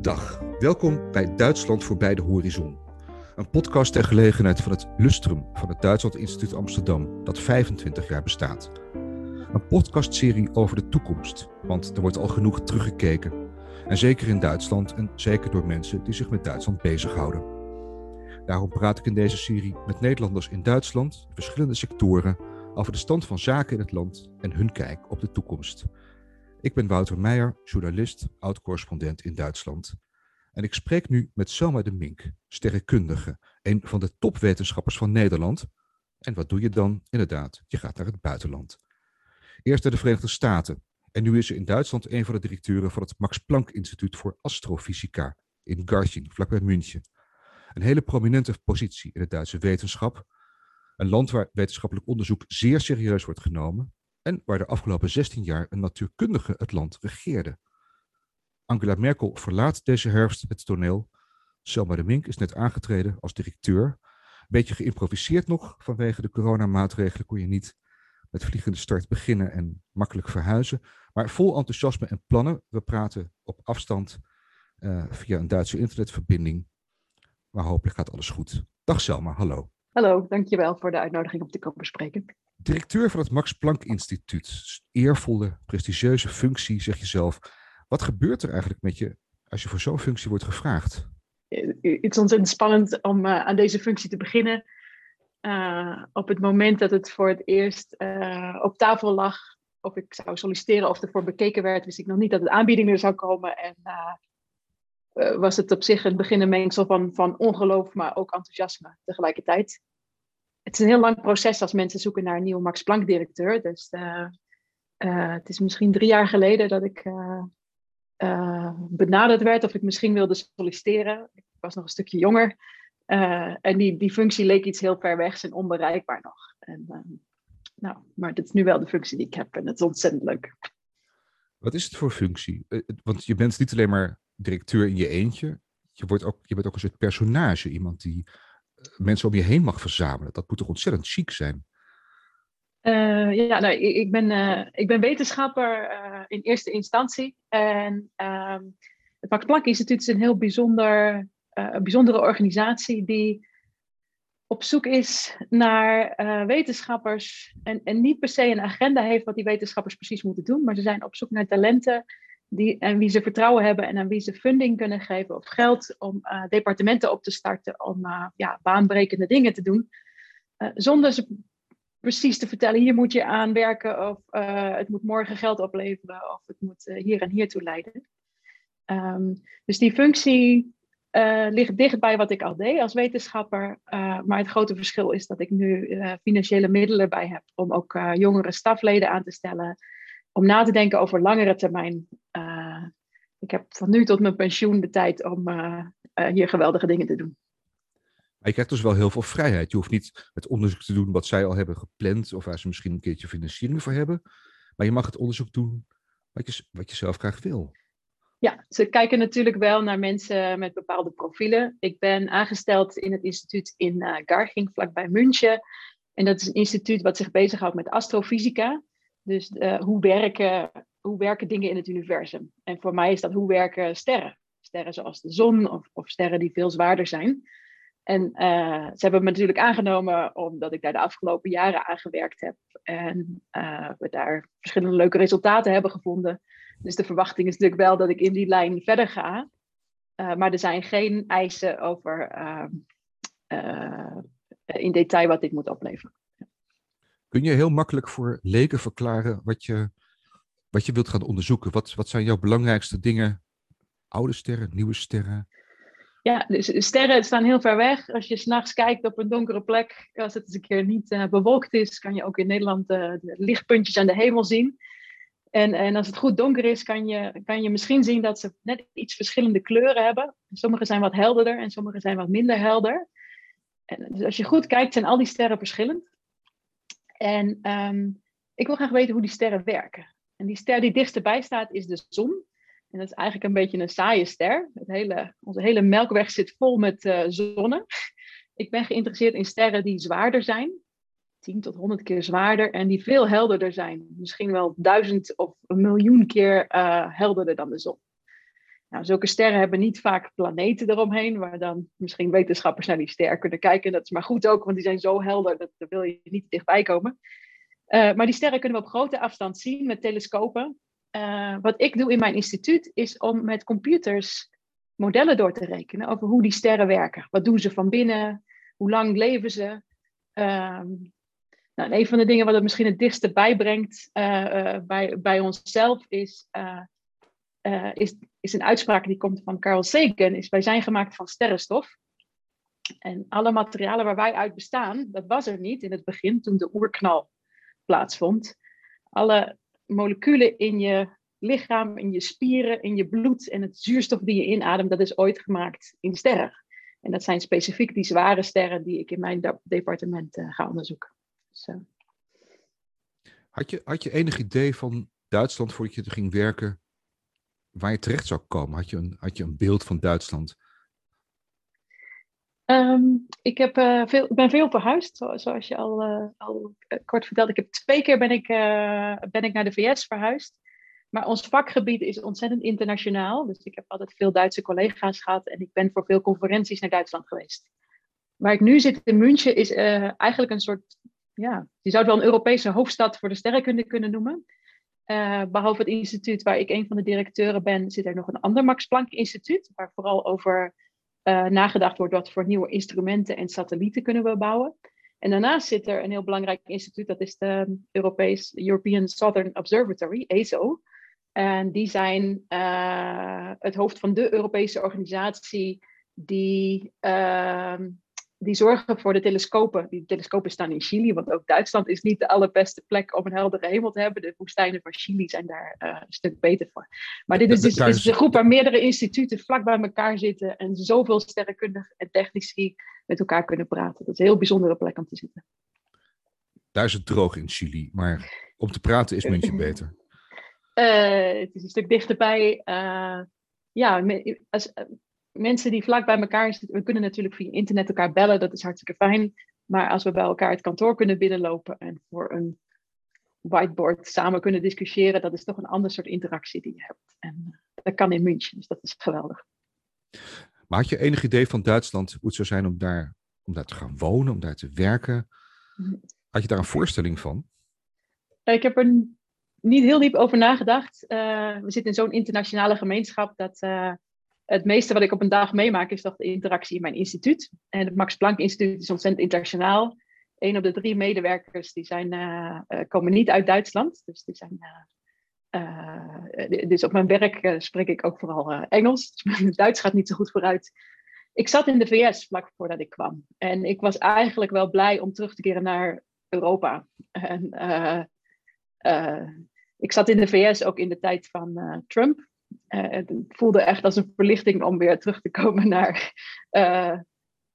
Dag, welkom bij Duitsland voorbij de horizon. Een podcast ter gelegenheid van het Lustrum van het Duitsland Instituut Amsterdam, dat 25 jaar bestaat. Een podcastserie over de toekomst, want er wordt al genoeg teruggekeken. En zeker in Duitsland en zeker door mensen die zich met Duitsland bezighouden. Daarom praat ik in deze serie met Nederlanders in Duitsland, verschillende sectoren, over de stand van zaken in het land en hun kijk op de toekomst. Ik ben Wouter Meijer, journalist, oud-correspondent in Duitsland. En ik spreek nu met Selma de Mink, sterrenkundige, een van de topwetenschappers van Nederland. En wat doe je dan? Inderdaad, je gaat naar het buitenland. Eerst naar de Verenigde Staten. En nu is ze in Duitsland een van de directeuren van het Max Planck Instituut voor Astrofysica in Garching, vlakbij München. Een hele prominente positie in de Duitse wetenschap. Een land waar wetenschappelijk onderzoek zeer serieus wordt genomen en waar de afgelopen 16 jaar een natuurkundige het land regeerde. Angela Merkel verlaat deze herfst het toneel. Selma de Mink is net aangetreden als directeur. Beetje geïmproviseerd nog vanwege de coronamaatregelen kon je niet met vliegende start beginnen en makkelijk verhuizen. Maar vol enthousiasme en plannen. We praten op afstand uh, via een Duitse internetverbinding. Maar hopelijk gaat alles goed. Dag Selma, hallo. Hallo, dankjewel voor de uitnodiging om te komen spreken. Directeur van het Max Planck Instituut. Eervolle, prestigieuze functie, zeg je zelf. Wat gebeurt er eigenlijk met je als je voor zo'n functie wordt gevraagd? Het is ontzettend spannend om uh, aan deze functie te beginnen. Uh, op het moment dat het voor het eerst uh, op tafel lag, of ik zou solliciteren of ervoor bekeken werd, wist ik nog niet dat het aanbieding er zou komen. En was het op zich een begin mengsel van, van ongeloof, maar ook enthousiasme tegelijkertijd. Het is een heel lang proces als mensen zoeken naar een nieuwe Max Planck-directeur. Dus het is misschien drie jaar geleden dat ik benaderd werd of ik misschien wilde solliciteren. Ik was nog een stukje jonger. En die, die functie leek iets heel ver weg en onbereikbaar nog. En, uh, nou, maar dit is nu wel de functie die ik heb en het is ontzettend leuk. Wat is het voor functie? Want je bent niet alleen maar directeur in je eentje. Je, wordt ook, je bent ook een soort personage. Iemand die mensen om je heen mag verzamelen. Dat moet toch ontzettend chic zijn? Uh, ja, nou, ik, ben, uh, ik ben wetenschapper in eerste instantie. En ehm, het Max Planck Instituut is een heel bijzonder, bijzondere organisatie die op zoek is naar wetenschappers. En, en niet per se een agenda heeft wat die wetenschappers precies moeten doen. Maar ze zijn op zoek naar talenten die, en wie ze vertrouwen hebben en aan wie ze funding kunnen geven of geld om departementen op te starten om ja, baanbrekende dingen te doen. zonder ze precies te vertellen, hier moet je aan werken of het moet morgen geld opleveren of het moet hier en hier toe leiden. Um, dus die functie ligt dicht bij wat ik al deed als wetenschapper. maar het grote verschil is dat ik nu financiële middelen bij heb om ook jongere stafleden aan te stellen. Om na te denken over langere termijn. Ik heb van nu tot mijn pensioen de tijd om hier geweldige dingen te doen. Maar je krijgt dus wel heel veel vrijheid. Je hoeft niet het onderzoek te doen wat zij al hebben gepland, of waar ze misschien een keertje financiering voor hebben. Maar je mag het onderzoek doen wat je, wat je zelf graag wil. Ja, ze kijken natuurlijk wel naar mensen met bepaalde profielen. Ik ben aangesteld in het instituut in uh, Garching, vlakbij München. En dat is een instituut wat zich bezighoudt met astrofysica. Dus uh, hoe, werken, hoe werken dingen in het universum? En voor mij is dat hoe werken sterren? Sterren zoals de zon of, of sterren die veel zwaarder zijn. En uh, ze hebben me natuurlijk aangenomen omdat ik daar de afgelopen jaren aan gewerkt heb. En uh, we daar verschillende leuke resultaten hebben gevonden. Dus de verwachting is natuurlijk wel dat ik in die lijn verder ga. Uh, maar er zijn geen eisen over in detail wat dit moet opleveren. Kun je heel makkelijk voor leken verklaren wat je, wat je wilt gaan onderzoeken? Wat, wat zijn jouw belangrijkste dingen? Oude sterren, nieuwe sterren? Ja, dus sterren staan heel ver weg. Als je s'nachts kijkt op een donkere plek, als het eens een keer niet uh, bewolkt is, kan je ook in Nederland uh, de lichtpuntjes aan de hemel zien. En, en als het goed donker is, kan je, kan je misschien zien dat ze net iets verschillende kleuren hebben. Sommige zijn wat helderder en sommige zijn wat minder helder. En dus als je goed kijkt, zijn al die sterren verschillend. En um, ik wil graag weten hoe die sterren werken. En die ster die dichtst erbij staat is de zon. En dat is eigenlijk een beetje een saaie ster. Het hele, onze hele melkweg zit vol met uh, zonnen. Ik ben geïnteresseerd in sterren die zwaarder zijn. 10 tot 100 keer zwaarder en die veel helderder zijn. Misschien wel duizend of een miljoen keer uh, helderder dan de zon. Nou, zulke sterren hebben niet vaak planeten eromheen, waar dan misschien wetenschappers naar die ster kunnen kijken. Dat is maar goed ook, want die zijn zo helder, dat daar wil je niet dichtbij komen. Uh, maar die sterren kunnen we op grote afstand zien met telescopen. Uh, wat ik doe in mijn instituut is om met computers modellen door te rekenen over hoe die sterren werken. Wat doen ze van binnen? Hoe lang leven ze? Um, nou, een van de dingen wat het misschien het dichtste bijbrengt uh, bij, bij onszelf is is, is een uitspraak die komt van Carl Sagan, is wij zijn gemaakt van sterrenstof. En alle materialen waar wij uit bestaan, dat was er niet in het begin toen de oerknal plaatsvond. Alle moleculen in je lichaam, in je spieren, in je bloed en het zuurstof die je inademt, dat is ooit gemaakt in sterren. En dat zijn specifiek die zware sterren die ik in mijn departement uh, ga onderzoeken. Had, je, had je enig idee van Duitsland voordat je er ging werken, waar je terecht zou komen? Had je een, had je een beeld van Duitsland? Um, ik, heb, uh, veel, ben veel verhuisd, zoals je al, uh, kort vertelde. Ik heb twee keer ben ik, ben ik naar de VS verhuisd. Maar ons vakgebied is ontzettend internationaal. Dus ik heb altijd veel Duitse collega's gehad. En ik ben voor veel conferenties naar Duitsland geweest. Waar ik nu zit in München is eigenlijk een soort... Ja, je zou het wel een Europese hoofdstad voor de sterrenkunde kunnen noemen. Behalve het instituut waar ik een van de directeuren ben, zit er nog een ander Max Planck instituut, waar vooral over uh, nagedacht wordt wat voor nieuwe instrumenten en satellieten kunnen we bouwen. En daarnaast zit er een heel belangrijk instituut, dat is de Europees, European Southern Observatory, ESO. En die zijn uh, het hoofd van de Europese organisatie die ehm, die zorgen voor de telescopen. Die telescopen staan in Chili, want ook Duitsland is niet de allerbeste plek om een heldere hemel te hebben. De woestijnen van Chili zijn daar uh, een stuk beter voor. Maar dit is dus is een groep waar meerdere instituten vlak bij elkaar zitten en zoveel sterrenkundigen en technici met elkaar kunnen praten. Dat is een heel bijzondere plek om te zitten. Daar is het droog in Chili, maar om te praten is München beter. Uh, het is een stuk dichterbij. Uh, ja, als, mensen die vlak bij elkaar zitten, we kunnen natuurlijk via internet elkaar bellen, dat is hartstikke fijn. Maar als we bij elkaar het kantoor kunnen binnenlopen en voor een whiteboard samen kunnen discussiëren, dat is toch een ander soort interactie die je hebt. En eh, dat kan in München, dus dat is geweldig. Maar had je enig idee van Duitsland hoe het zou zijn om daar, om daar te gaan wonen, om daar te werken? Mhm. Had je daar een voorstelling van? Ik heb er niet heel diep over nagedacht. Uh, we zitten in zo'n internationale gemeenschap dat uh, het meeste wat ik op een dag meemaak is toch de interactie in mijn instituut. En het Max Planck Instituut is ontzettend internationaal. Een op de drie medewerkers die zijn, uh, komen niet uit Duitsland. Dus, uh, dus op mijn werk spreek ik ook vooral Engels. Dus Duits gaat niet zo goed vooruit. Ik zat in de VS vlak voordat ik kwam. En ik was eigenlijk wel blij om terug te keren naar Europa. En, ik zat in de VS ook in de tijd van Trump. Uh, het voelde echt als een verlichting om weer terug te komen naar uh,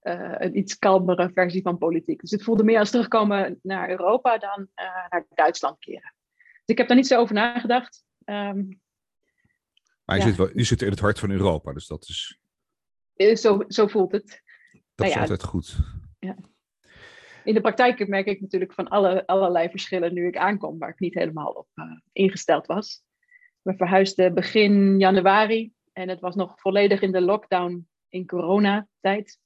uh, een iets kalmere versie van politiek. Dus het voelde meer als terugkomen naar Europa dan naar Duitsland keren. Dus ik heb daar niet zo over nagedacht. Um, maar je, ja. zit wel, je zit in het hart van Europa, dus dat is. Zo, zo voelt het. Dat nou is ja, altijd goed. Ja. In de praktijk merk ik natuurlijk van alle, allerlei verschillen nu ik aankom, waar ik niet helemaal op ingesteld was. We verhuisden begin januari en het was nog volledig in de lockdown in coronatijd.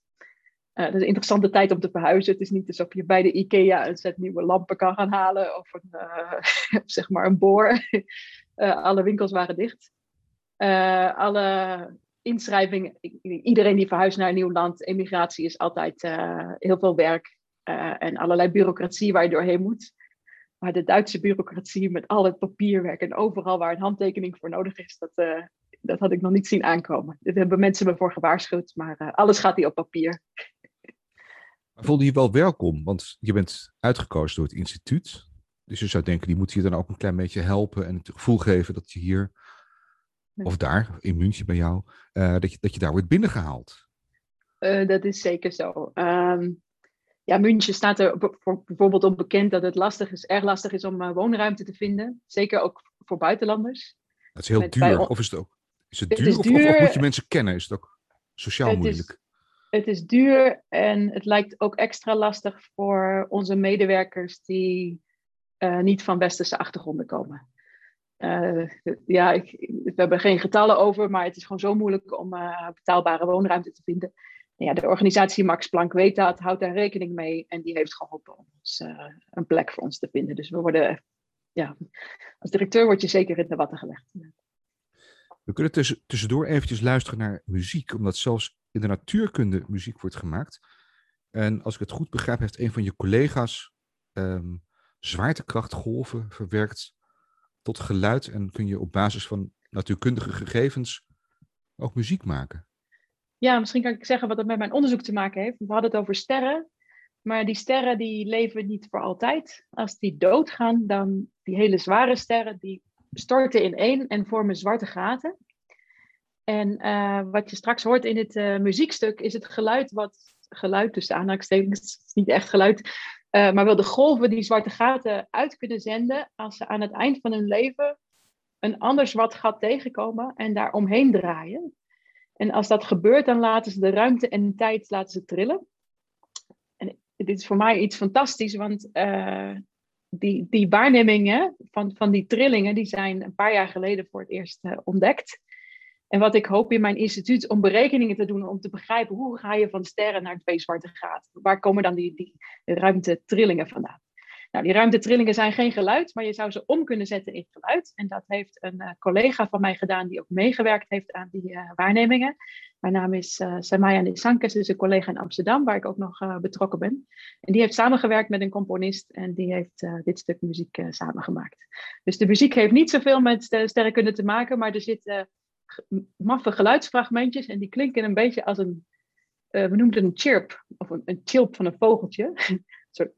Uh, dat is een interessante tijd om te verhuizen. Het is niet alsof je bij de IKEA een set nieuwe lampen kan gaan halen of een, uh, zeg maar een boor. uh, alle winkels waren dicht. alle inschrijvingen, iedereen die verhuist naar een nieuw land, emigratie is altijd heel veel werk en allerlei bureaucratie waar je doorheen moet. Maar de Duitse bureaucratie met al het papierwerk en overal waar een handtekening voor nodig is, dat, uh, dat had ik nog niet zien aankomen. Daar hebben mensen me voor gewaarschuwd, maar uh, alles gaat hier op papier. Maar voelde je wel welkom? Want je bent uitgekozen door het instituut. Dus je zou denken, die moet je dan ook een klein beetje helpen en het gevoel geven dat je hier, of daar, in München bij jou, uh, dat, je, dat je daar wordt binnengehaald. dat is zeker zo. Um, ja, München staat er voor, bijvoorbeeld op bekend dat het lastig is, erg lastig is om uh, woonruimte te vinden. Zeker ook voor buitenlanders. Dat is heel Met, duur. Of is het ook? Is het, duur, het is of, duur, of, moet je mensen kennen? Is het ook sociaal het moeilijk? het is duur en het lijkt ook extra lastig voor onze medewerkers die uh, niet van westerse achtergronden komen. Uh, ja, ik, we hebben geen getallen over, maar het is gewoon zo moeilijk om uh, betaalbare woonruimte te vinden. Ja, de organisatie Max Planck weet dat, houdt daar rekening mee en die heeft geholpen om ons, een plek voor ons te vinden. Dus we worden, ja, als directeur word je zeker in de watten gelegd. We kunnen tussen, tussendoor eventjes luisteren naar muziek, omdat zelfs in de natuurkunde muziek wordt gemaakt. En als ik het goed begrijp, heeft een van je collega's um, zwaartekrachtgolven verwerkt tot geluid. En kun je op basis van natuurkundige gegevens ook muziek maken. Ja, misschien kan ik zeggen wat dat met mijn onderzoek te maken heeft. We hadden het over sterren. Maar die sterren die leven niet voor altijd. Als die doodgaan, dan die hele zware sterren, die storten in één en vormen zwarte gaten. En uh, wat je straks hoort in het uh, muziekstuk is het geluid wat, geluid tussen aanhalingstekens, het is niet echt geluid, uh, maar wel de golven die zwarte gaten uit kunnen zenden als ze aan het eind van hun leven een ander zwart gat tegenkomen en daar omheen draaien. En als dat gebeurt, dan laten ze de ruimte en de tijd laten ze trillen. En dit is voor mij iets fantastisch, want die, die waarnemingen van, van die trillingen, die zijn een paar jaar geleden voor het eerst ontdekt. En wat ik hoop in mijn instituut om berekeningen te doen, om te begrijpen hoe ga je van sterren naar twee zwarte gaten. Waar komen dan die, die ruimtetrillingen vandaan? Nou, die ruimtetrillingen zijn geen geluid, maar je zou ze om kunnen zetten in geluid. En dat heeft een uh, collega van mij gedaan die ook meegewerkt heeft aan die uh, waarnemingen. Mijn naam is uh, Samaya Nisankes, is een collega in Amsterdam, waar ik ook nog betrokken ben. En die heeft samengewerkt met een componist en die heeft dit stuk muziek samengemaakt. Dus de muziek heeft niet zoveel met sterrenkunde te maken, maar er zit maffe geluidsfragmentjes en die klinken een beetje als een, uh, we noemen het een chirp, of een, een chilp van een vogeltje. soort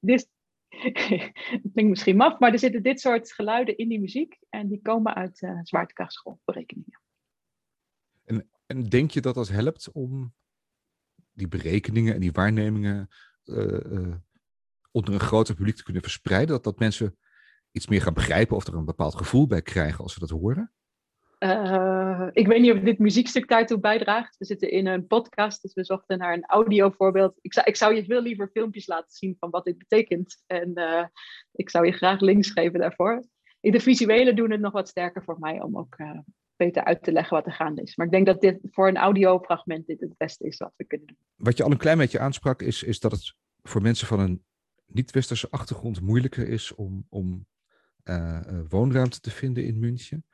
dit, het klinkt misschien maf, maar er zitten dit soort geluiden in die muziek en die komen uit uh. En, en denk je dat dat helpt om die berekeningen en die waarnemingen uh, onder een groter publiek te kunnen verspreiden? Dat, dat mensen iets meer gaan begrijpen of er een bepaald gevoel bij krijgen als ze dat horen? Uh, ik weet niet of dit muziekstuk daartoe bijdraagt. We zitten in een podcast, dus we zochten naar een audiovoorbeeld. Ik zou, ik zou je veel liever filmpjes laten zien van wat dit betekent. En uh, ik zou je graag links geven daarvoor. De visuele doen het nog wat sterker voor mij om ook uh, beter uit te leggen wat er gaande is. Maar ik denk dat dit voor een audiofragment dit het beste is wat we kunnen doen. Wat je al een klein beetje aansprak, is, is dat het voor mensen van een niet-westerse achtergrond moeilijker is om, om woonruimte te vinden in München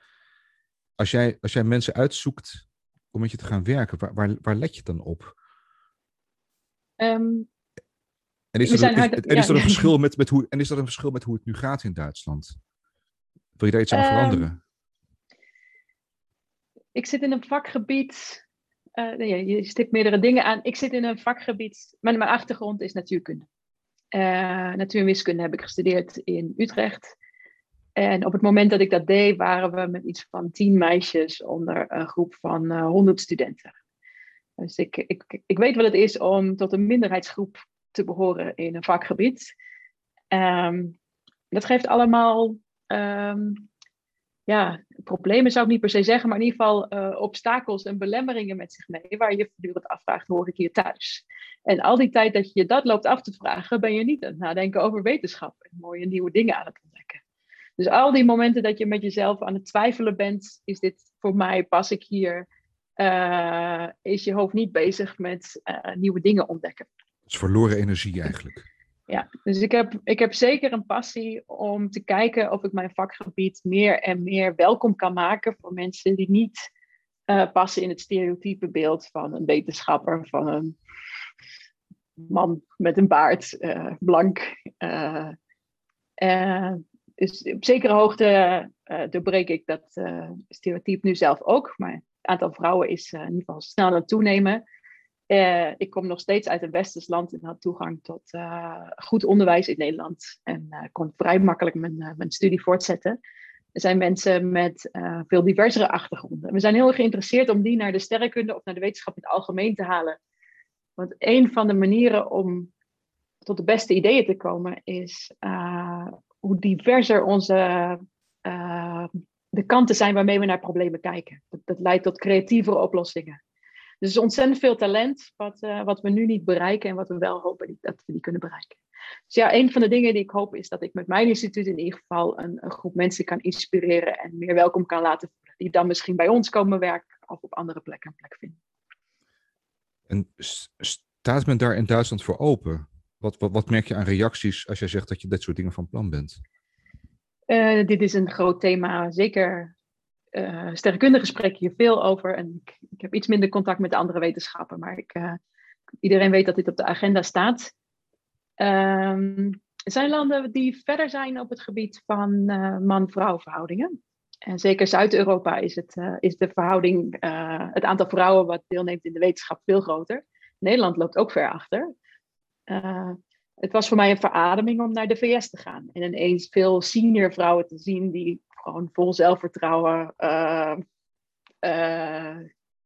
als jij, als jij mensen uitzoekt om met je te gaan werken, waar, waar, waar let je dan op? Um, en is, er, is, en is er een verschil met, met hoe, en is er een verschil met hoe het nu gaat in Duitsland? Wil je daar iets aan um, veranderen? Ik zit in een vakgebied. Uh, nee, je stipt meerdere dingen aan. Ik zit in een vakgebied. Mijn, mijn achtergrond is natuurkunde. Uh, natuur en wiskunde heb ik gestudeerd in Utrecht. En op het moment dat ik dat deed, waren we met iets van tien meisjes onder een groep van uh, honderd studenten. Dus ik, ik, ik weet wat het is om tot een minderheidsgroep te behoren in een vakgebied. Um, dat geeft allemaal um, ja, problemen, zou ik niet per se zeggen, maar in ieder geval uh, obstakels en belemmeringen met zich mee, waar je voortdurend afvraagt, hoor ik hier thuis? En al die tijd dat je je dat loopt af te vragen, ben je niet aan het nadenken over wetenschap en mooie nieuwe dingen aan het ontdekken. Dus al die momenten dat je met jezelf aan het twijfelen bent, is dit voor mij, pas ik hier, uh, is je hoofd niet bezig met uh, nieuwe dingen ontdekken. Het is verloren energie eigenlijk. Ja, dus ik heb, ik heb zeker een passie om te kijken of ik mijn vakgebied meer en meer welkom kan maken voor mensen die niet uh, passen in het stereotype beeld van een wetenschapper, van een man met een baard, blank dus op zekere hoogte uh, doorbreek ik dat uh, stereotype nu zelf ook. Maar het aantal vrouwen is uh, in ieder geval snel aan het toenemen. ik kom nog steeds uit een westers land en had toegang tot goed onderwijs in Nederland. En kon vrij makkelijk mijn, mijn studie voortzetten. Er zijn mensen met veel diversere achtergronden. We zijn heel geïnteresseerd om die naar de sterrenkunde of naar de wetenschap in het algemeen te halen. Want een van de manieren om tot de beste ideeën te komen is hoe diverser onze uh, de kanten zijn waarmee we naar problemen kijken. Dat, dat leidt tot creatievere oplossingen. Dus er is ontzettend veel talent wat, wat we nu niet bereiken en wat we wel hopen dat we die kunnen bereiken. Dus ja, een van de dingen die ik hoop is dat ik met mijn instituut in ieder geval een, een groep mensen kan inspireren en meer welkom kan laten voelen. Die dan misschien bij ons komen werken of op andere plekken een plek vinden. En staat men daar in Duitsland voor open? Wat, wat, merk je aan reacties als jij zegt dat je dit soort dingen van plan bent? Uh, dit is een groot thema, zeker uh, sterrenkundige spreek je veel over. En ik, ik, heb iets minder contact met de andere wetenschappen, maar ik, uh, iedereen weet dat dit op de agenda staat. Um, er zijn landen die verder zijn op het gebied van man-vrouw verhoudingen. En zeker Zuid-Europa is, het, is de verhouding, het aantal vrouwen wat deelneemt in de wetenschap veel groter. Nederland loopt ook ver achter. Uh, het was voor mij een verademing om naar de VS te gaan. En ineens veel senior vrouwen te zien die gewoon vol zelfvertrouwen uh, uh,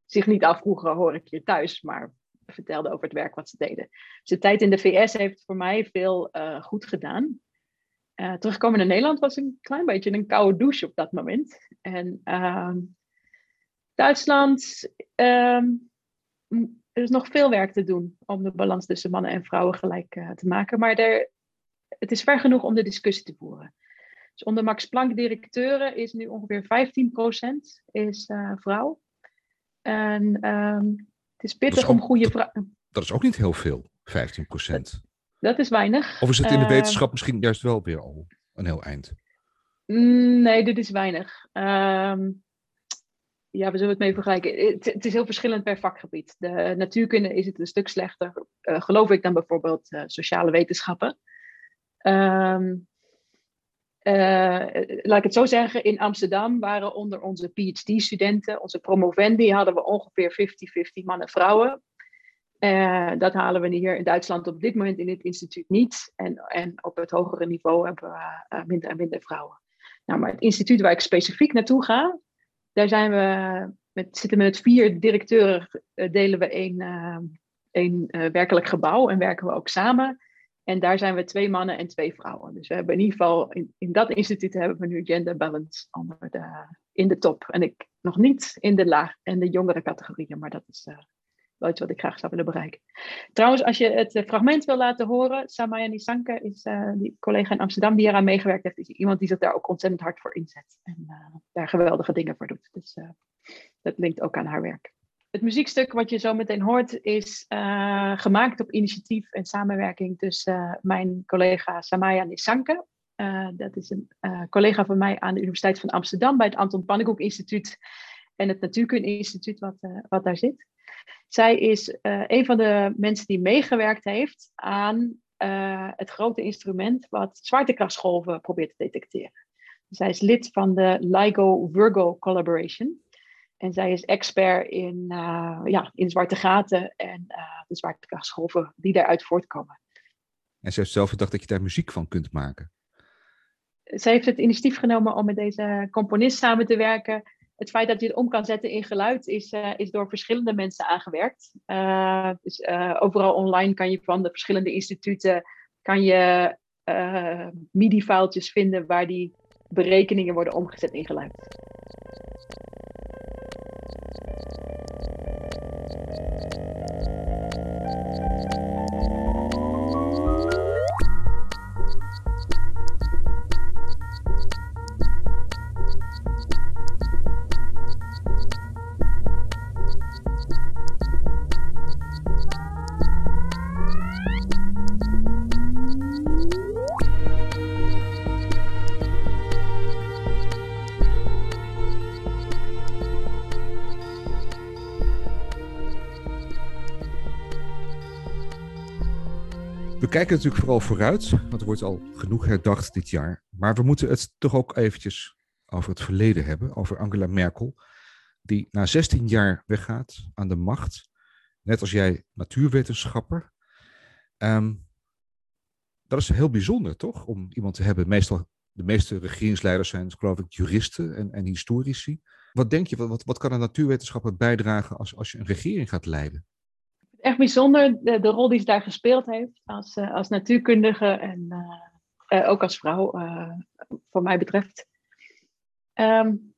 zich niet afvroegen, hoor ik hier thuis, maar vertelden over het werk wat ze deden. Dus de tijd in de VS heeft voor mij veel goed gedaan. terugkomen naar Nederland was een klein beetje een koude douche op dat moment. En ehm, Duitsland ehm, er is nog veel werk te doen om de balans tussen mannen en vrouwen gelijk uh, te maken. Maar er, het is ver genoeg om de discussie te voeren. Dus onder Max Planck directeuren is nu ongeveer 15% is, uh, vrouw. En um, het is pittig om goede vrouwen. Dat is ook niet heel veel, 15%. Dat, dat is weinig. Of is het in de uh, wetenschap misschien juist wel weer al een heel eind? Mm, nee, dit is weinig. Um, ja, we zullen het mee vergelijken. Het, het, is heel verschillend per vakgebied. De natuurkunde is het een stuk slechter, uh, geloof ik, dan bijvoorbeeld uh, sociale wetenschappen. Um, uh, laat ik het zo zeggen, in Amsterdam waren onder onze PhD-studenten, onze promovendi, hadden we ongeveer 50-50 mannen en vrouwen. dat halen we hier in Duitsland op dit moment in het instituut niet. En, en op het hogere niveau hebben we minder en minder vrouwen. Nou, maar het instituut waar ik specifiek naartoe ga, daar zijn we met, zitten met vier directeuren, eh, delen we één, uh, één uh, werkelijk gebouw en werken we ook samen. En daar zijn we twee mannen en twee vrouwen. Dus we hebben in ieder geval, in, in dat instituut hebben we nu gender balance onder de, in de top. En ik nog niet in de laag en de jongere categorieën, maar dat is wat ik graag zou willen bereiken. Trouwens, als je het fragment wil laten horen, Samaya Nisanke is uh, die collega in Amsterdam die eraan meegewerkt heeft, is iemand die zich daar ook ontzettend hard voor inzet en uh, daar geweldige dingen voor doet. Dus dat linkt ook aan haar werk. Het muziekstuk wat je zo meteen hoort is gemaakt op initiatief en samenwerking tussen mijn collega Samaya Nisanke. dat is een collega van mij aan de Universiteit van Amsterdam bij het Anton Pannenkoek Instituut en het Natuurkunde Instituut wat, wat daar zit. Zij is uh, een van de mensen die meegewerkt heeft aan uh, het grote instrument wat zwaartekrachtsgolven probeert te detecteren. Zij is lid van de LIGO-Virgo Collaboration. En zij is expert in, uh, ja, in zwarte gaten en de zwaartekrachtsgolven die daaruit voortkomen. En ze heeft zelf gedacht dat je daar muziek van kunt maken. Zij heeft het initiatief genomen om met deze componist samen te werken het feit dat je het om kan zetten in geluid is, uh, is door verschillende mensen aangewerkt. Uh, overal online kan je van de verschillende instituten kan je MIDI-faaltjes vinden waar die berekeningen worden omgezet in geluid. Kijken natuurlijk vooral vooruit, want er wordt al genoeg herdacht dit jaar. Maar we moeten het toch ook eventjes over het verleden hebben, over Angela Merkel, die na 16 jaar weggaat aan de macht, net als jij natuurwetenschapper. Um, dat is heel bijzonder, toch? Om iemand te hebben. Meestal, de meeste regeringsleiders zijn, geloof ik, juristen en, en historici. Wat denk je, wat, wat kan een natuurwetenschapper bijdragen als, als je een regering gaat leiden? Echt bijzonder de, rol die ze daar gespeeld heeft als, uh, als natuurkundige en uh, uh, ook als vrouw, voor mij betreft. Um,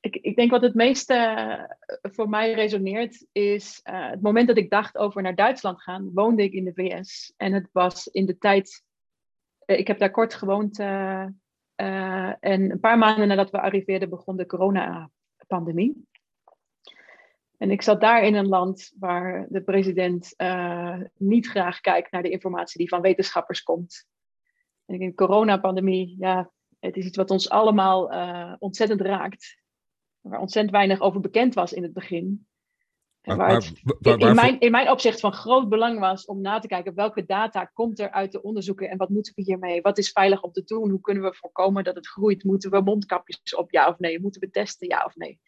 ik, ik denk wat het meeste eh, voor mij resoneert is het moment dat ik dacht over naar Duitsland gaan, woonde ik in de VS. En het was in de tijd, ik heb daar kort gewoond en een paar maanden nadat we arriveerden begon de coronapandemie. En ik zat daar in een land waar de president niet graag kijkt naar de informatie die van wetenschappers komt. En ik denk, coronapandemie, ja, het is iets wat ons allemaal ontzettend raakt waar ontzettend weinig over bekend was in het begin. Maar, waar het in, mijn, in mijn opzicht van groot belang was om na te kijken welke data komt er uit de onderzoeken en wat moeten we hiermee? Wat is veilig om te doen? Hoe kunnen we voorkomen dat het groeit? Moeten we mondkapjes op, ja of nee? Moeten we testen, ja of nee?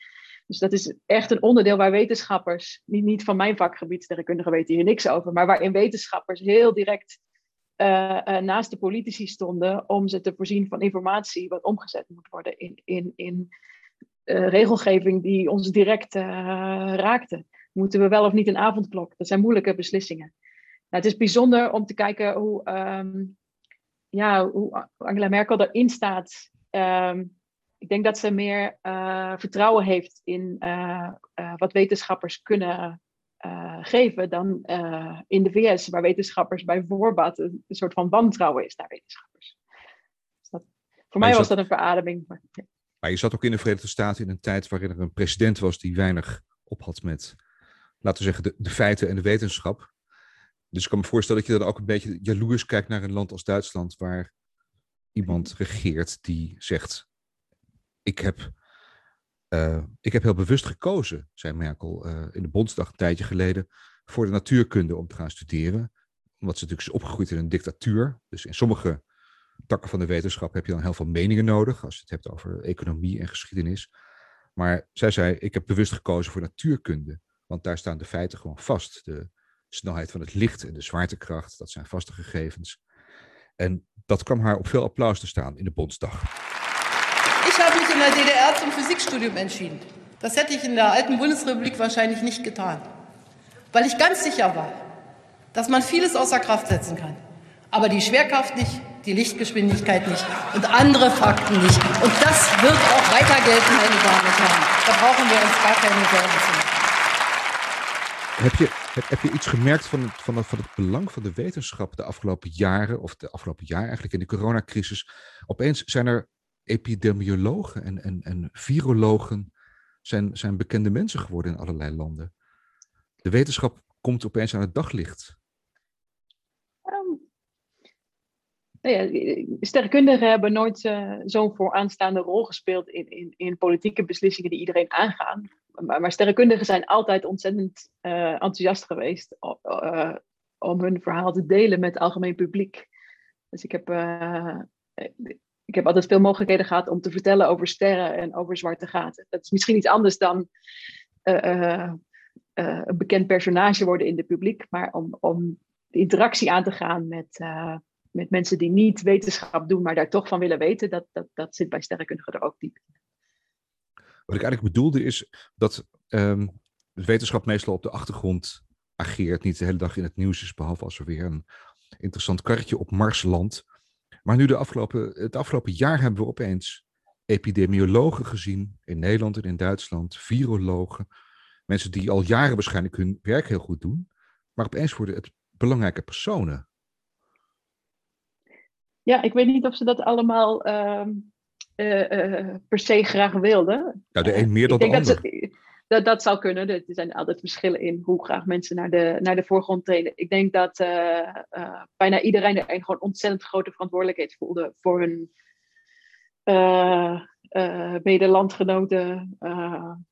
Dus dat is echt een onderdeel waar wetenschappers, niet, niet van mijn vakgebied, sterrenkundigen weten hier niks over, maar waarin wetenschappers heel direct uh, uh, naast de politici stonden om ze te voorzien van informatie wat omgezet moet worden in, in, in uh, regelgeving die ons direct raakte. Moeten we wel of niet een avondklok? Dat zijn moeilijke beslissingen. Nou, het is bijzonder om te kijken hoe, um, ja, hoe Angela Merkel erin staat. Um, ik denk dat ze meer uh, vertrouwen heeft in wat wetenschappers kunnen geven dan in de VS, waar wetenschappers bij voorbaat een, een, soort van wantrouwen is naar wetenschappers. Dus dat, voor mij was dat een verademing. Maar, ja. Maar je zat ook in de Verenigde Staten in een tijd waarin er een president was die weinig op had met, laten we zeggen, de, de feiten en de wetenschap. Dus ik kan me voorstellen dat je dan ook een beetje jaloers kijkt naar een land als Duitsland, waar iemand regeert die zegt: Ik heb, uh, ik heb heel bewust gekozen, zei Merkel uh, in de Bondsdag een tijdje geleden, voor de natuurkunde om te gaan studeren. Omdat ze natuurlijk is opgegroeid in een dictatuur. Dus in sommige takken van de wetenschap heb je dan heel veel meningen nodig, als je het hebt over economie en geschiedenis. Maar zij zei, ik heb bewust gekozen voor natuurkunde, want daar staan de feiten gewoon vast. De snelheid van het licht en de zwaartekracht, dat zijn vaste gegevens. En dat kwam haar op veel applaus te staan in de Bondsdag. Ik heb mich in der DDR zum Physikstudium entschieden. Das hätte ich in der alten Bundesrepublik wahrscheinlich nicht getan. Weil ich ganz sicher war, dass man vieles außer Kraft setzen kann. Aber die Schwerkraft nicht, die Lichtgeschwindigkeit nicht und andere Fakten nicht. Und das wird auch weiter gelten, meine Damen und Herren. Da brauchen wir uns gar keine Sorgen zu machen. Heb je, heb, heb, je iets gemerkt van het, van, van het belang van de wetenschap de afgelopen jaren, of de afgelopen jaar eigenlijk in de coronacrisis? Opeens zijn er epidemiologen en, en, en virologen zijn, zijn bekende mensen geworden in allerlei landen. De wetenschap komt opeens aan het daglicht. nou ja, sterrenkundigen hebben nooit uh, zo'n vooraanstaande rol gespeeld in, in, in politieke beslissingen die iedereen aangaan. Maar, maar sterrenkundigen zijn altijd ontzettend uh, enthousiast geweest uh, om hun verhaal te delen met het algemeen publiek. Dus ik heb, ik heb altijd veel mogelijkheden gehad om te vertellen over sterren en over zwarte gaten. Dat is misschien iets anders dan een bekend personage worden in het publiek, maar om, om de interactie aan te gaan met met mensen die niet wetenschap doen, maar daar toch van willen weten, dat, dat, dat zit bij sterrenkundigen er ook diep. Wat ik eigenlijk bedoelde is dat um, wetenschap meestal op de achtergrond ageert, niet de hele dag in het nieuws is, behalve als er weer een interessant karretje op Mars landt. Maar nu de afgelopen, het afgelopen jaar hebben we opeens epidemiologen gezien in Nederland en in Duitsland, virologen, mensen die al jaren waarschijnlijk hun werk heel goed doen, maar opeens worden het belangrijke personen. Ja, ik weet niet of ze dat allemaal uh, uh, per se graag wilden. Ja, de een meer dan de ander. Dat, ze, dat, dat zou kunnen. Er zijn altijd verschillen in hoe graag mensen naar de, naar de voorgrond treden. Ik denk dat uh, bijna iedereen er een gewoon ontzettend grote verantwoordelijkheid voelde voor hun medelandgenoten.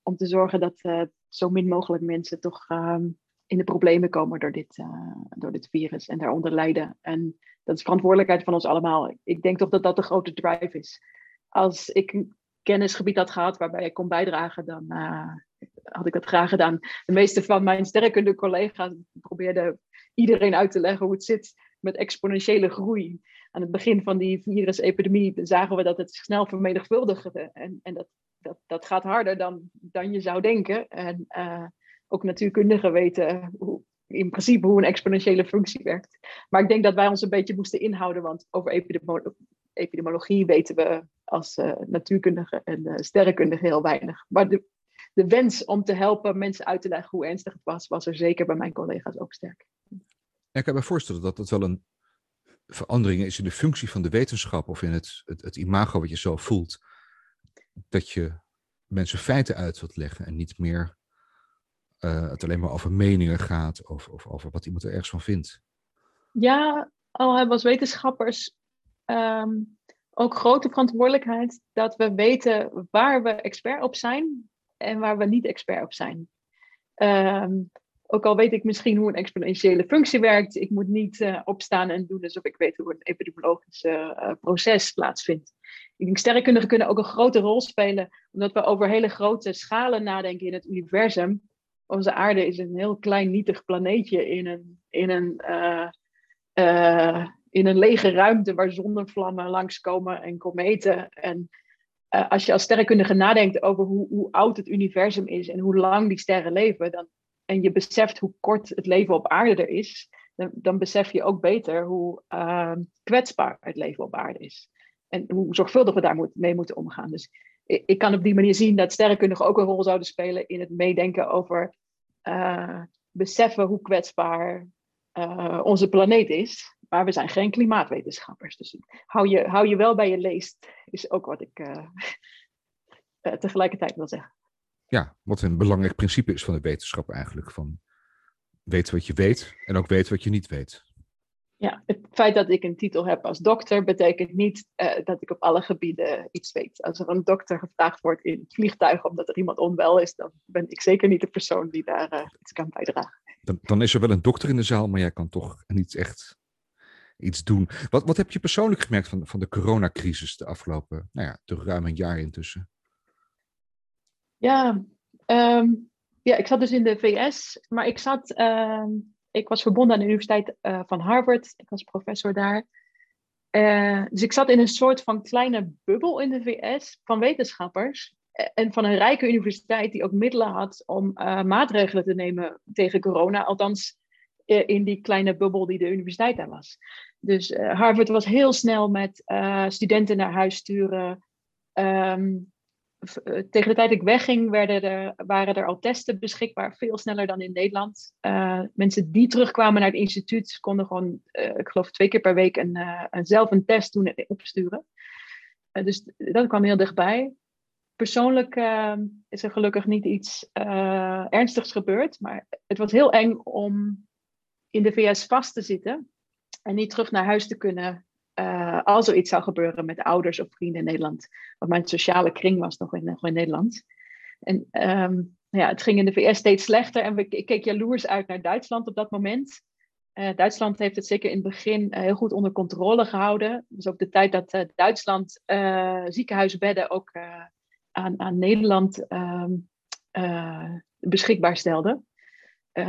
om te zorgen dat zo min mogelijk mensen toch ehm, in de problemen komen door dit, door dit virus en daaronder lijden. En dat is verantwoordelijkheid van ons allemaal. Ik denk toch dat dat de grote drive is. Als ik kennisgebied had gehad waarbij ik kon bijdragen, dan uh, had ik dat graag gedaan. De meeste van mijn sterrenkunde collega's probeerden iedereen uit te leggen hoe het zit met exponentiële groei. Aan het begin van die virusepidemie zagen we dat het snel vermenigvuldigde. En, en dat, dat, dat gaat harder dan, dan je zou denken. En uh, ook natuurkundigen weten hoe, in principe hoe een exponentiële functie werkt. Maar ik denk dat wij ons een beetje moesten inhouden, want over epidemiologie weten we als uh, natuurkundige en uh, sterrenkundige heel weinig. Maar de, de wens om te helpen mensen uit te leggen hoe ernstig het was, was er zeker bij mijn collega's ook sterk. ik kan me voorstellen dat het wel een verandering is in de functie van de wetenschap of in het, het, het imago wat je zo voelt. Dat je mensen feiten uit wilt leggen en niet meer uh, het alleen maar over meningen gaat of, of over wat iemand er ergens van vindt. Ja, al hebben we als wetenschappers um, ook grote verantwoordelijkheid dat we weten waar we expert op zijn en waar we niet expert op zijn. Um, ook al weet ik misschien hoe een exponentiële functie werkt, ik moet niet uh, opstaan en doen alsof ik weet hoe een epidemiologisch uh, proces plaatsvindt. Ik denk sterrenkundigen kunnen ook een grote rol spelen, omdat we over hele grote schalen nadenken in het universum. Onze aarde is een heel klein nietig planeetje in een, in een, uh, in een lege ruimte waar zonnevlammen langskomen en kometen. En als je als sterrenkundige nadenkt over hoe, hoe oud het universum is en hoe lang die sterren leven, dan en je beseft hoe kort het leven op aarde er is, dan, dan besef je ook beter hoe uh, kwetsbaar het leven op aarde is. En hoe zorgvuldig we daar moet, mee moeten omgaan. Dus ik, kan op die manier zien dat sterrenkundigen ook een rol zouden spelen in het meedenken over uh, beseffen hoe kwetsbaar uh, onze planeet is. Maar we zijn geen klimaatwetenschappers. Dus hou je, hou je wel bij je leest, is ook wat ik uh, tegelijkertijd wil zeggen ja, wat een belangrijk principe is van de wetenschap eigenlijk. Van weten wat je weet en ook weten wat je niet weet. Ja, het feit dat ik een titel heb als dokter betekent niet uh, dat ik op alle gebieden iets weet. Als er een dokter gevraagd wordt in het vliegtuig omdat er iemand onwel is, dan ben ik zeker niet de persoon die daar uh, iets kan bijdragen. Dan, dan, is er wel een dokter in de zaal, maar jij kan toch niet echt iets doen. Wat, wat heb je persoonlijk gemerkt van, van de coronacrisis de afgelopen, nou ja, toch ruim een jaar intussen? Ja, um, ja, ik zat dus in de VS, maar ik zat, um, ik was verbonden aan de Universiteit uh, van Harvard. Ik was professor daar. Uh, dus ik zat in een soort van kleine bubbel in de VS van wetenschappers. En van een rijke universiteit die ook middelen had om maatregelen te nemen tegen corona. Althans, in die kleine bubbel die de universiteit daar was. Dus Harvard was heel snel met studenten naar huis sturen. Um, eh, tegen de tijd ik wegging, werden er, waren er al testen beschikbaar, veel sneller dan in Nederland. Mensen die terugkwamen naar het instituut konden gewoon, ik geloof twee keer per week, een, een zelf een test doen en opsturen. dus dat kwam heel dichtbij. Persoonlijk is er gelukkig niet iets ernstigs gebeurd, maar het was heel eng om in de VS vast te zitten en niet terug naar huis te kunnen uh, als er iets zou gebeuren met ouders of vrienden in Nederland. Want mijn sociale kring was nog in, Nederland. En um, ja, het ging in de VS steeds slechter en we, ik keek jaloers uit naar Duitsland op dat moment. Uh, Duitsland heeft het zeker in het begin uh, heel goed onder controle gehouden. Dus ook de tijd dat Duitsland ziekenhuisbedden ook aan, aan Nederland um, beschikbaar stelde.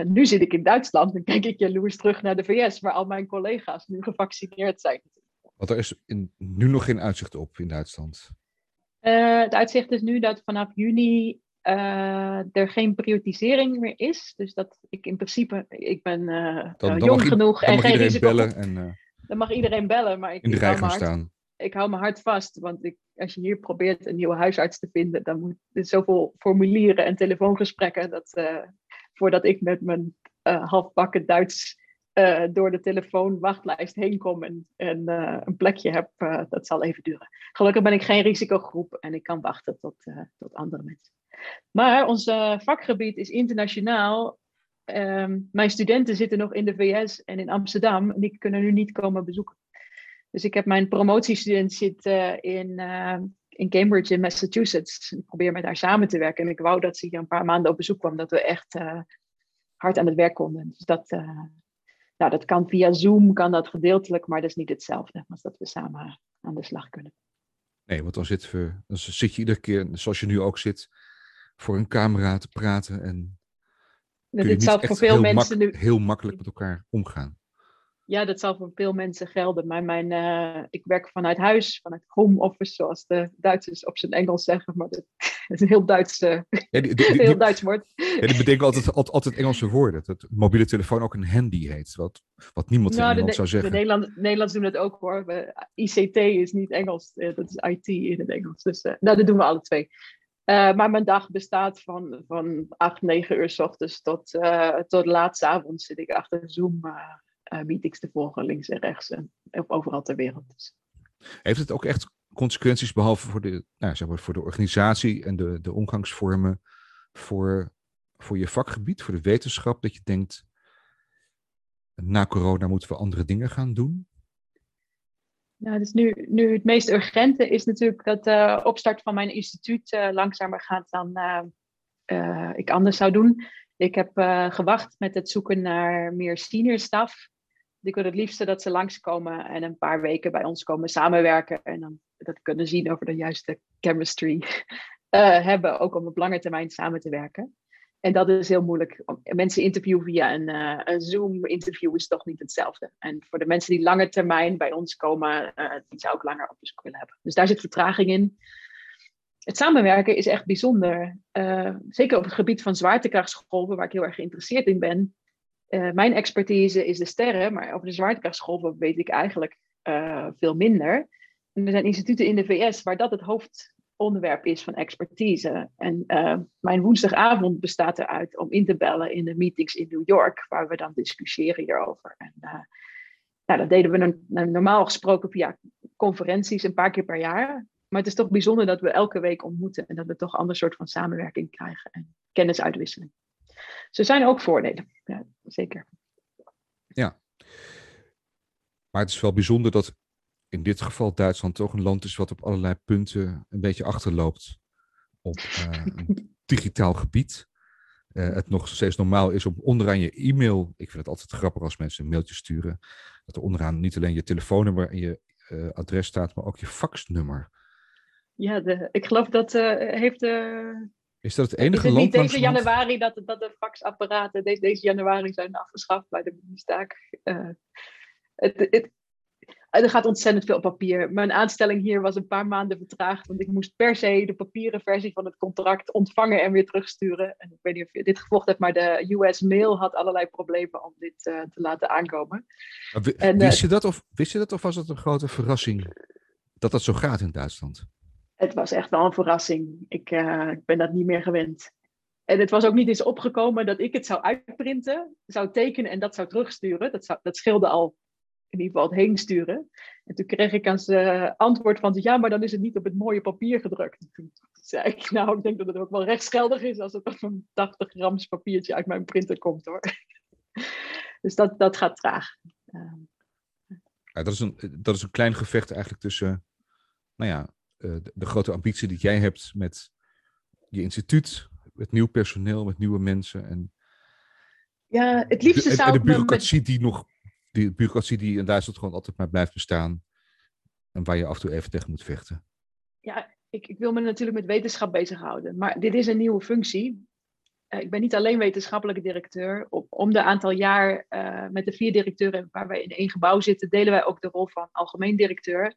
Nu zit ik in Duitsland en kijk ik jaloers terug naar de VS, waar al mijn collega's nu gevaccineerd zijn. Want er is in, nu nog geen uitzicht op in Duitsland. Uh, het uitzicht is nu dat vanaf juni uh, er geen prioritisering meer is. Dus dat ik in principe, ik ben dan, dan jong genoeg en geen risico. Bellen en, dan mag iedereen bellen, maar ik, in de rij gaan staan. Ik hou mijn hart vast, want ik, als je hier probeert een nieuwe huisarts te vinden, dan moet er zoveel formulieren en telefoongesprekken dat voordat ik met mijn halfbakken Duits uh, door de telefoonwachtlijst heen kom en, uh, een plekje heb, uh, dat zal even duren. Gelukkig ben ik geen risicogroep en ik kan wachten tot, tot andere mensen. Maar ons vakgebied is internationaal. Um, mijn studenten zitten nog in de VS en in Amsterdam en die kunnen nu niet komen bezoeken. Dus ik heb mijn promotiestudent zit in, in Cambridge in Massachusetts. Ik probeer met haar samen te werken en ik wou dat ze hier een paar maanden op bezoek kwam, dat we echt hard aan het werk konden. Dus dat, nou, dat kan via Zoom, kan dat gedeeltelijk, maar dat is niet hetzelfde als dat we samen aan de slag kunnen. Nee, want dan, zit we, dan zit je iedere keer, zoals je nu ook zit, voor een camera te praten en dat dit zal voor veel mensen nu heel makkelijk met elkaar omgaan. Ja, dat zal voor veel mensen gelden. Maar mijn, uh, ik werk vanuit huis, vanuit home office, zoals de Duitsers op zijn Engels zeggen. Maar dat is een heel Duits, uh, ja, die, die, heel Duits woord. Ja, die betekent altijd, altijd, Engelse woorden. Dat mobiele telefoon ook een handy heet. Wat, wat niemand nou, in Nederland zou zeggen. De Nederland, Nederlands doen het ook hoor. We, ICT is niet Engels, uh, dat is IT in het Engels. Dus nou, dat doen we alle twee. maar mijn dag bestaat van, van 8, 9 uur s ochtends tot, tot laat avonds zit ik achter Zoom uh, meetings te volgen, links en rechts en overal ter wereld. Dus. Heeft het ook echt consequenties, behalve voor de, nou, zeg maar, voor de organisatie en de, de omgangsvormen, voor, voor je vakgebied, voor de wetenschap, dat je denkt, na corona moeten we andere dingen gaan doen? Nou, dus nu, nu het meest urgente is natuurlijk dat de uh, opstart van mijn instituut uh, langzamer gaat dan uh, ik anders zou doen. Ik heb gewacht met het zoeken naar meer senior staf ik wil het liefste dat ze langskomen en een paar weken bij ons komen samenwerken. En dan dat kunnen zien over de juiste chemistry uh, hebben, ook om op lange termijn samen te werken. En dat is heel moeilijk. Mensen interviewen via een, uh, een Zoom-interview is toch niet hetzelfde. En voor de mensen die lange termijn bij ons komen, uh, die zou ook langer op de willen hebben. Dus daar zit vertraging in. Het samenwerken is echt bijzonder. zeker op het gebied van zwaartekrachtsgolven, waar ik heel erg geïnteresseerd in ben. Uh, mijn expertise is de sterren, maar over de zwaartekrachtsgolven weet ik eigenlijk uh, veel minder. En er zijn instituten in de VS waar dat het hoofdonderwerp is van expertise. En uh, mijn woensdagavond bestaat eruit om in te bellen in de meetings in New York, waar we dan discussiëren hierover. En nou, dat deden we normaal gesproken via conferenties een paar keer per jaar. Maar het is toch bijzonder dat we elke week ontmoeten en dat we toch een ander soort van samenwerking krijgen en kennisuitwisseling. Ze zijn ook voordelen, ja, zeker. Ja. Maar het is wel bijzonder dat in dit geval Duitsland toch een land is wat op allerlei punten een beetje achterloopt op uh, digitaal gebied. Uh, het nog steeds normaal is om onderaan je e-mail, ik vind het altijd grappig als mensen een mailtje sturen, dat er onderaan niet alleen je telefoonnummer en je uh, adres staat, maar ook je faxnummer. Ja, de, ik geloof dat heeft de is dat het enige is het niet deze januari dat, dat de faxapparaten deze, deze januari zijn afgeschaft bij de ministerstaak? Uh, het, het, er gaat ontzettend veel papier. Mijn aanstelling hier was een paar maanden vertraagd, want ik moest per se de papieren versie van het contract ontvangen en weer terugsturen. En ik weet niet of je dit gevolgd hebt, maar de US Mail had allerlei problemen om dit uh, te laten aankomen. En, wist, uh, je dat of, wist je dat of was het een grote verrassing dat dat zo gaat in Duitsland? Het was echt wel een verrassing. Ik, uh, ik ben dat niet meer gewend. En het was ook niet eens opgekomen dat ik het zou uitprinten, zou tekenen en dat zou terugsturen. Dat, zou, dat al in ieder geval het heen sturen. En toen kreeg ik als uh, antwoord van, ja, maar dan is het niet op het mooie papier gedrukt. toen zei ik, nou, ik denk dat het ook wel rechtsgeldig is als het op een 80 grams papiertje uit mijn printer komt, hoor. dus dat, dat gaat traag. Ja, dat, is een, dat is een klein gevecht eigenlijk tussen, nou ja, eh, de, grote ambitie die jij hebt met je instituut, met nieuw personeel, met nieuwe mensen. En, ja, het liefste de, zou en de bureaucratie die nog, die bureaucratie die in Duitsland gewoon altijd maar blijft bestaan. En waar je af en toe even tegen moet vechten. Ja, ik, ik wil me natuurlijk met wetenschap bezighouden. Maar dit is een nieuwe functie. Uh, ik ben niet alleen wetenschappelijke directeur. Op, om de aantal jaar uh, met de vier directeuren waar wij in één gebouw zitten, delen wij ook de rol van algemeen directeur.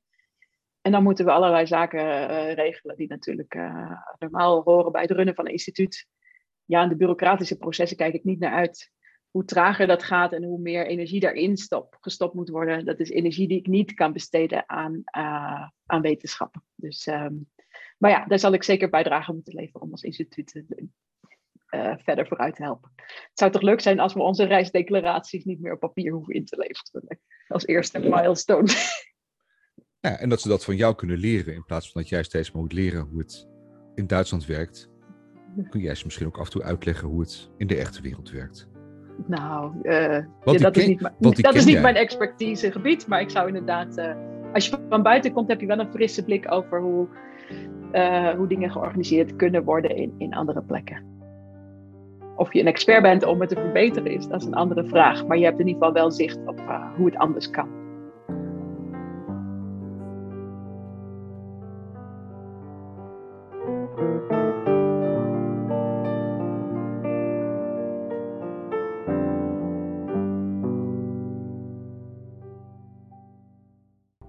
En dan moeten we allerlei zaken uh, regelen die natuurlijk uh, normaal horen bij het runnen van een instituut. Ja, in de bureaucratische processen kijk ik niet naar uit. Hoe trager dat gaat en hoe meer energie daarin stop, gestopt moet worden, dat is energie die ik niet kan besteden aan, uh, aan wetenschappen. Dus, um, maar ja, daar zal ik zeker bijdrage moeten leveren om als instituut verder vooruit te helpen. Het zou toch leuk zijn als we onze reisdeclaraties niet meer op papier hoeven in te leveren. Als eerste milestone. Ja, en dat ze dat van jou kunnen leren, in plaats van dat jij steeds maar moet leren hoe het in Duitsland werkt. Kun jij ze misschien ook af en toe uitleggen hoe het in de echte wereld werkt? Nou, uh, ja, dat, is niet, dat is niet mijn expertisegebied, maar ik zou inderdaad, uh, als je van buiten komt, heb je wel een frisse blik over hoe, uh, hoe dingen georganiseerd kunnen worden in, in andere plekken. Of je een expert bent om het te verbeteren is, dat is een andere vraag. Maar je hebt in ieder geval wel zicht op hoe het anders kan.